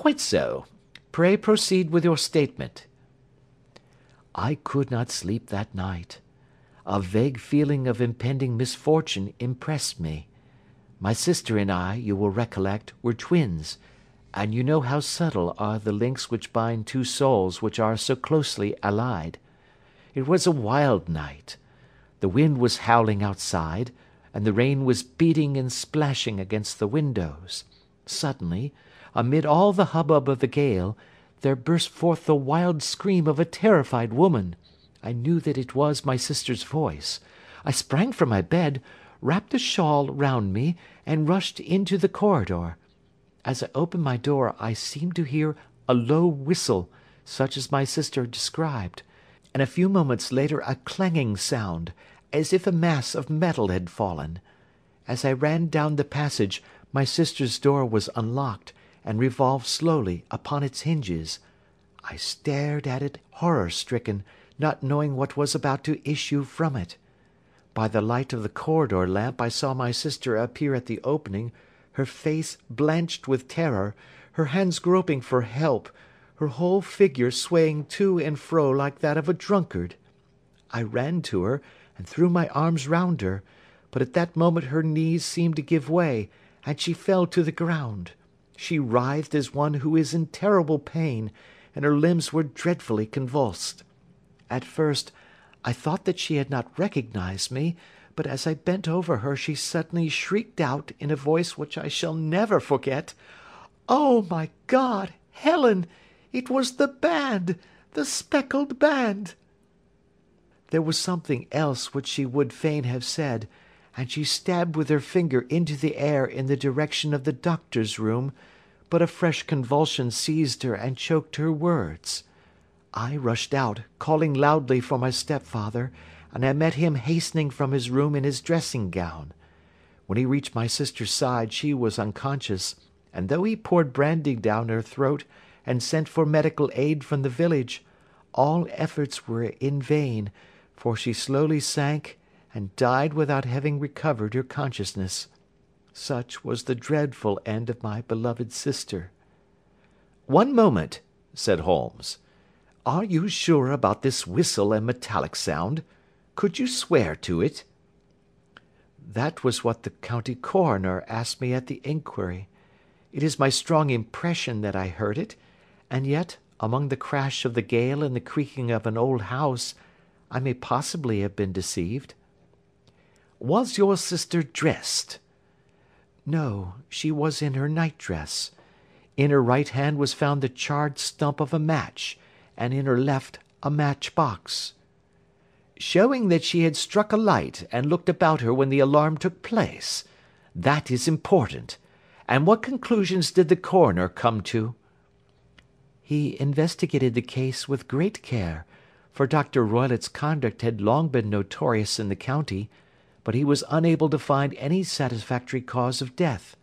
"Quite so. Pray proceed with your statement." "I could not sleep that night. A vague feeling of impending misfortune impressed me. My sister and I, you will recollect, were twins, and you know how subtle are the links which bind two souls which are so closely allied. It was a wild night. The wind was howling outside, and the rain was beating and splashing against the windows. Suddenly, amid all the hubbub of the gale, there burst forth the wild scream of a terrified woman. I knew that it was my sister's voice. I sprang from my bed, wrapped a shawl round me, and rushed into the corridor. As I opened my door I seemed to hear a low whistle, such as my sister described, and a few moments later a clanging sound, as if a mass of metal had fallen. As I ran down the passage my sister's door was unlocked, and revolved slowly upon its hinges. I stared at it horror stricken, not knowing what was about to issue from it. By the light of the corridor lamp I saw my sister appear at the opening, her face blanched with terror, her hands groping for help, her whole figure swaying to and fro like that of a drunkard. I ran to her, and threw my arms round her, but at that moment her knees seemed to give way, and she fell to the ground. She writhed as one who is in terrible pain, and her limbs were dreadfully convulsed. At first, I thought that she had not recognised me, but as I bent over her she suddenly shrieked out, in a voice which I shall never forget, "Oh, my God! Helen! It was the band! The speckled band!" There was something else which she would fain have said, and she stabbed with her finger into the air in the direction of the doctor's room, but a fresh convulsion seized her and choked her words. I rushed out, calling loudly for my stepfather, and I met him hastening from his room in his dressing gown. When he reached my sister's side she was unconscious, and though he poured brandy down her throat and sent for medical aid from the village, all efforts were in vain, for she slowly sank and died without having recovered her consciousness. Such was the dreadful end of my beloved sister. "One moment," said Holmes. "Are you sure about this whistle and metallic sound? Could you swear to it?" "That was what the County Coroner asked me at the inquiry. It is my strong impression that I heard it, and yet, among the crash of the gale and the creaking of an old house, I may possibly have been deceived." "Was your sister dressed?" "No, she was in her nightdress. In her right hand was found the charred stump of a match, and in her left a match box." "Showing that she had struck a light and looked about her when the alarm took place. That is important. And what conclusions did the coroner come to?" "He investigated the case with great care for Dr. Roylott's conduct had long been notorious in the county, but he was unable to find any satisfactory cause of death.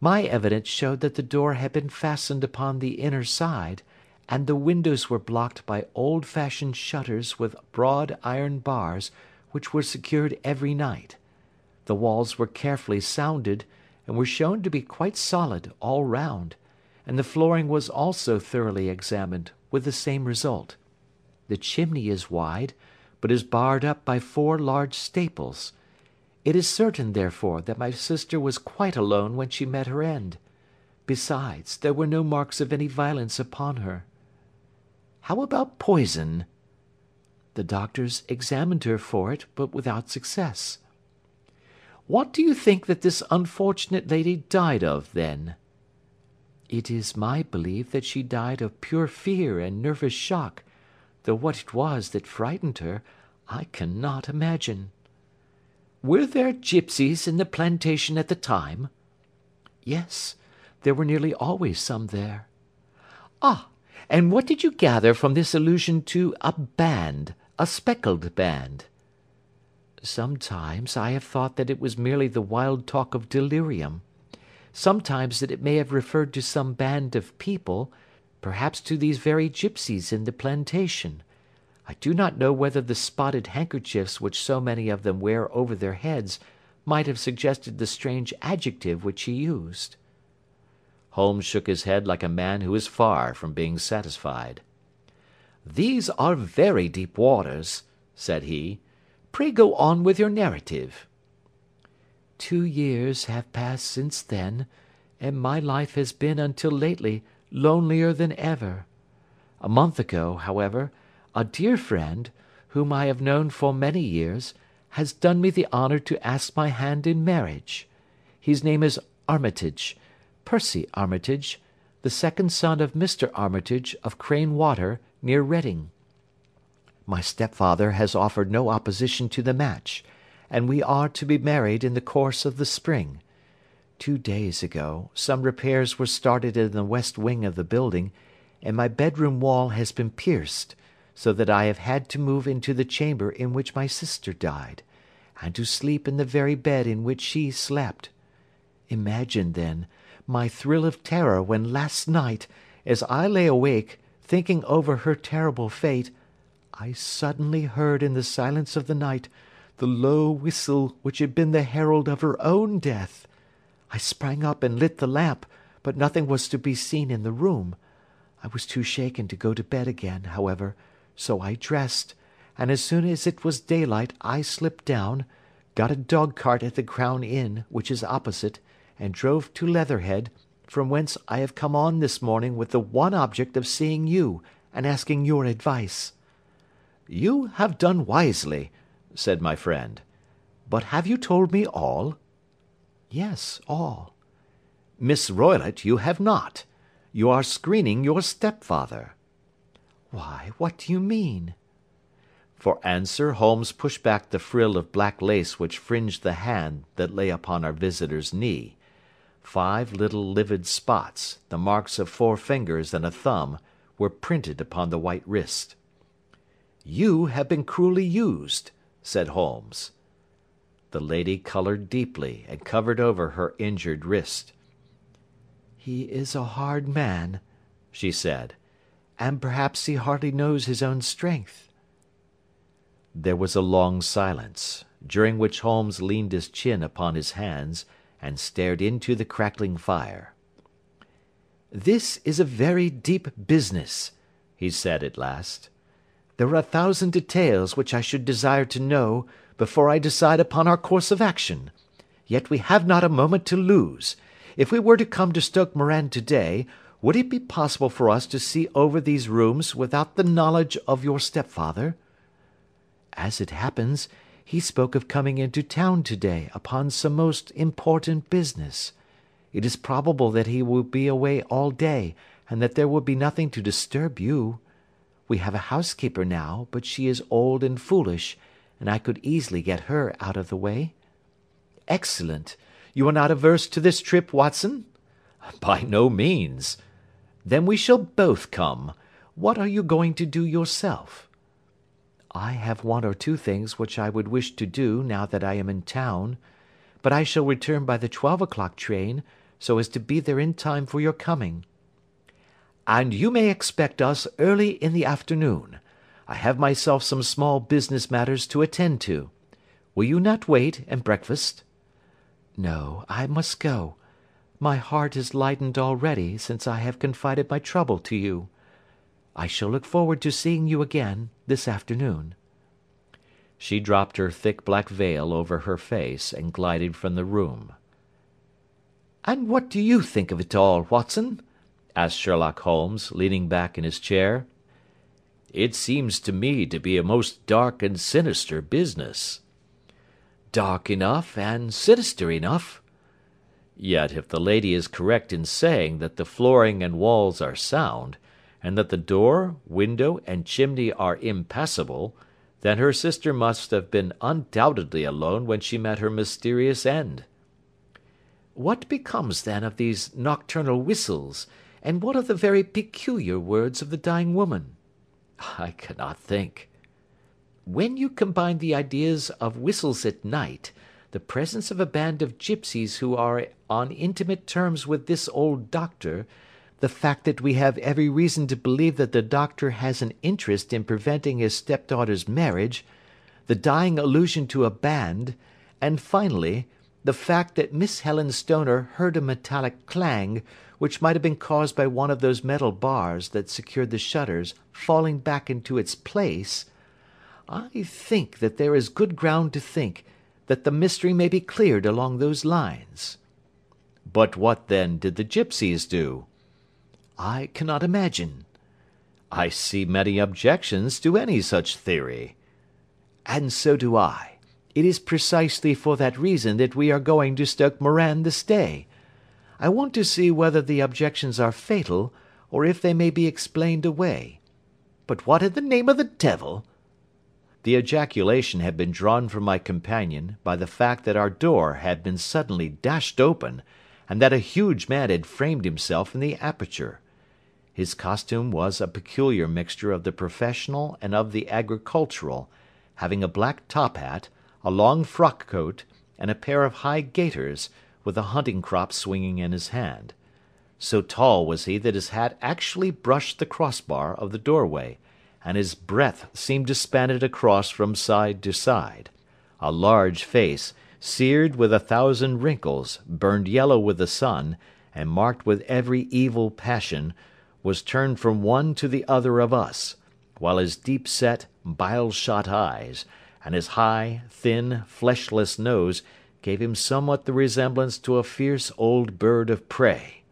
My evidence showed that the door had been fastened upon the inner side, and the windows were blocked by old fashioned shutters with broad iron bars which were secured every night. The walls were carefully sounded, and were shown to be quite solid all round, and the flooring was also thoroughly examined, with the same result. The chimney is wide, but is barred up by four large staples. It is certain, therefore, that my sister was quite alone when she met her end. Besides, there were no marks of any violence upon her." "How about poison?" "The doctors examined her for it, but without success." "What do you think that this unfortunate lady died of, then?" "It is my belief that she died of pure fear and nervous shock though what it was that frightened her, I cannot imagine." "Were there gipsies in the plantation at the time?" "Yes, there were nearly always some there." "Ah! and what did you gather from this allusion to a band, a speckled band?" "Sometimes I have thought that it was merely the wild talk of delirium; sometimes that it may have referred to some band of people perhaps to these very gipsies in the plantation. I do not know whether the spotted handkerchiefs which so many of them wear over their heads might have suggested the strange adjective which he used." Holmes shook his head like a man who is far from being satisfied. "These are very deep waters," said he. "Pray go on with your narrative." Two years have passed since then, and my life has been until lately lonelier than ever. A month ago, however, a dear friend, whom I have known for many years, has done me the honour to ask my hand in marriage. His name is Armitage. Percy Armitage, the second son of Mr. Armitage of Crane Water, near Reading. My stepfather has offered no opposition to the match, and we are to be married in the course of the spring. Two days ago, some repairs were started in the west wing of the building, and my bedroom wall has been pierced, so that I have had to move into the chamber in which my sister died, and to sleep in the very bed in which she slept. Imagine, then, my thrill of terror when last night, as I lay awake, thinking over her terrible fate, I suddenly heard in the silence of the night the low whistle which had been the herald of her own death. I sprang up and lit the lamp, but nothing was to be seen in the room. I was too shaken to go to bed again, however, so I dressed, and as soon as it was daylight I slipped down, got a dog cart at the Crown Inn, which is opposite, and drove to Leatherhead, from whence I have come on this morning with the one object of seeing you, and asking your advice." "You have done wisely," said my friend. "But have you told me all?" "Yes, all." "Miss Roylott, you have not. You are screening your stepfather." "Why, what do you mean?" For answer Holmes pushed back the frill of black lace which fringed the hand that lay upon our visitor's knee. Five little livid spots, the marks of four fingers and a thumb, were printed upon the white wrist. "You have been cruelly used," said Holmes. The lady coloured deeply, and covered over her injured wrist. "He is a hard man," she said, "and perhaps he hardly knows his own strength." There was a long silence, during which Holmes leaned his chin upon his hands and stared into the crackling fire. "This is a very deep business," he said at last. "There are a thousand details which I should desire to know before I decide upon our course of action. Yet we have not a moment to lose. If we were to come to Stoke Moran to day, would it be possible for us to see over these rooms without the knowledge of your stepfather?" "As it happens. He spoke of coming into town to day upon some most important business. It is probable that he will be away all day, and that there will be nothing to disturb you. We have a housekeeper now, but she is old and foolish, and I could easily get her out of the way." "Excellent. You are not averse to this trip, Watson?" "By no means." "Then we shall both come. What are you going to do yourself?" I have one or two things which I would wish to do now that I am in town, but I shall return by the twelve o'clock train, so as to be there in time for your coming." "And you may expect us early in the afternoon. I have myself some small business matters to attend to. Will you not wait and breakfast?" "No, I must go. My heart is lightened already since I have confided my trouble to you. I shall look forward to seeing you again, this afternoon." She dropped her thick black veil over her face and glided from the room. "And what do you think of it all, Watson?" asked Sherlock Holmes, leaning back in his chair. "It seems to me to be a most dark and sinister business." "Dark enough, and sinister enough." "Yet if the lady is correct in saying that the flooring and walls are sound and that the door, window, and chimney are impassable, then her sister must have been undoubtedly alone when she met her mysterious end." "What becomes, then, of these nocturnal whistles, and what of the very peculiar words of the dying woman?" "I cannot think." "When you combine the ideas of whistles at night, the presence of a band of gipsies who are on intimate terms with this old doctor the fact that we have every reason to believe that the doctor has an interest in preventing his stepdaughter's marriage, the dying allusion to a band, and finally, the fact that Miss Helen Stoner heard a metallic clang, which might have been caused by one of those metal bars that secured the shutters falling back into its place, I think that there is good ground to think that the mystery may be cleared along those lines." "But what, then, did the gipsies do?" "I cannot imagine." "I see many objections to any such theory." "And so do I. It is precisely for that reason that we are going to Stoke Moran this day. I want to see whether the objections are fatal, or if they may be explained away. But what in the name of the devil the ejaculation had been drawn from my companion by the fact that our door had been suddenly dashed open, and that a huge man had framed himself in the aperture. His costume was a peculiar mixture of the professional and of the agricultural, having a black top hat, a long frock coat, and a pair of high gaiters, with a hunting crop swinging in his hand. So tall was he that his hat actually brushed the crossbar of the doorway, and his breadth seemed to span it across from side to side. A large face, seared with a thousand wrinkles, burned yellow with the sun, and marked with every evil passion, was turned from one to the other of us, while his deep-set, bile-shot eyes, and his high, thin, fleshless nose gave him somewhat the resemblance to a fierce old bird of prey.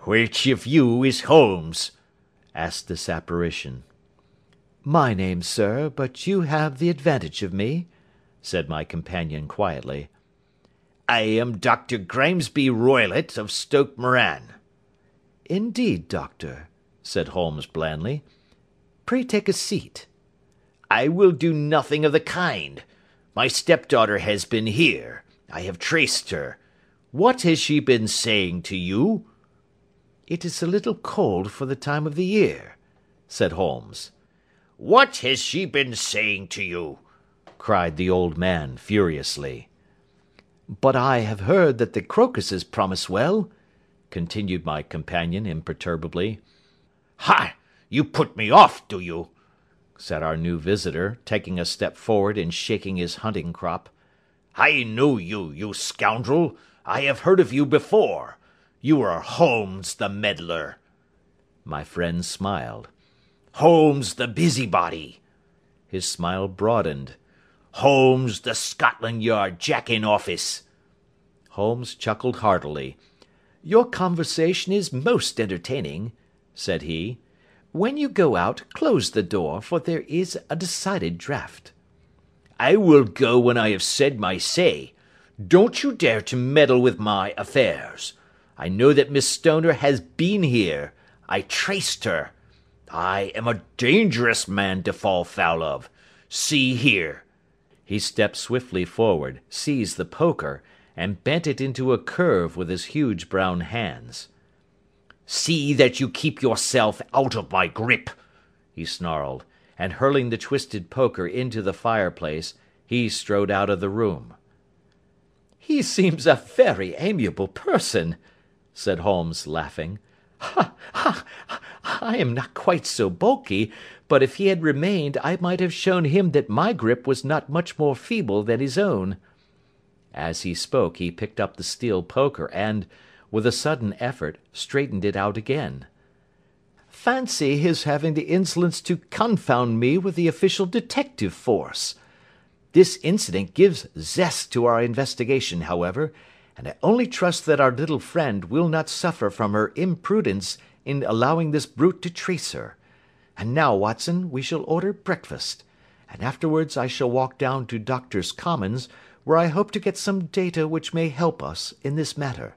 "Which of you is Holmes?" Asked this apparition. "My name, sir, but you have the advantage of me," said my companion quietly. "I am Dr. Grimesby Roylott of Stoke Moran." "Indeed, doctor," said Holmes blandly. "Pray take a seat." "I will do nothing of the kind. My stepdaughter has been here. I have traced her. What has she been saying to you?" "It is a little cold for the time of the year," said Holmes. "What has she been saying to you?" cried the old man furiously. "But I have heard that the crocuses promise well," continued my companion imperturbably. "Ha! You put me off, do you?" said our new visitor, taking a step forward and shaking his hunting crop. "I know you, you scoundrel. I have heard of you before. You are Holmes the meddler." My friend smiled. "Holmes the busybody." His smile broadened. "Holmes the Scotland Yard Jack in office." Holmes chuckled heartily. "Your conversation is most entertaining," said he. "When you go out, close the door, for there is a decided draught." "I will go when I have said my say. Don't you dare to meddle with my affairs. I know that Miss Stoner has been here. I traced her. I am a dangerous man to fall foul of. See here." He stepped swiftly forward, seized the poker, and bent it into a curve with his huge brown hands. "See that you keep yourself out of my grip," he snarled, and hurling the twisted poker into the fireplace, he strode out of the room. "He seems a very amiable person said Holmes, laughing. "Ha! ha! I am not quite so bulky, but if he had remained I might have shown him that my grip was not much more feeble than his own." As he spoke he picked up the steel poker and, with a sudden effort, straightened it out again. "Fancy his having the insolence to confound me with the official detective force! This incident gives zest to our investigation, however and I only trust that our little friend will not suffer from her imprudence in allowing this brute to trace her. And now, Watson, we shall order breakfast, and afterwards I shall walk down to Doctors' Commons, where I hope to get some data which may help us in this matter.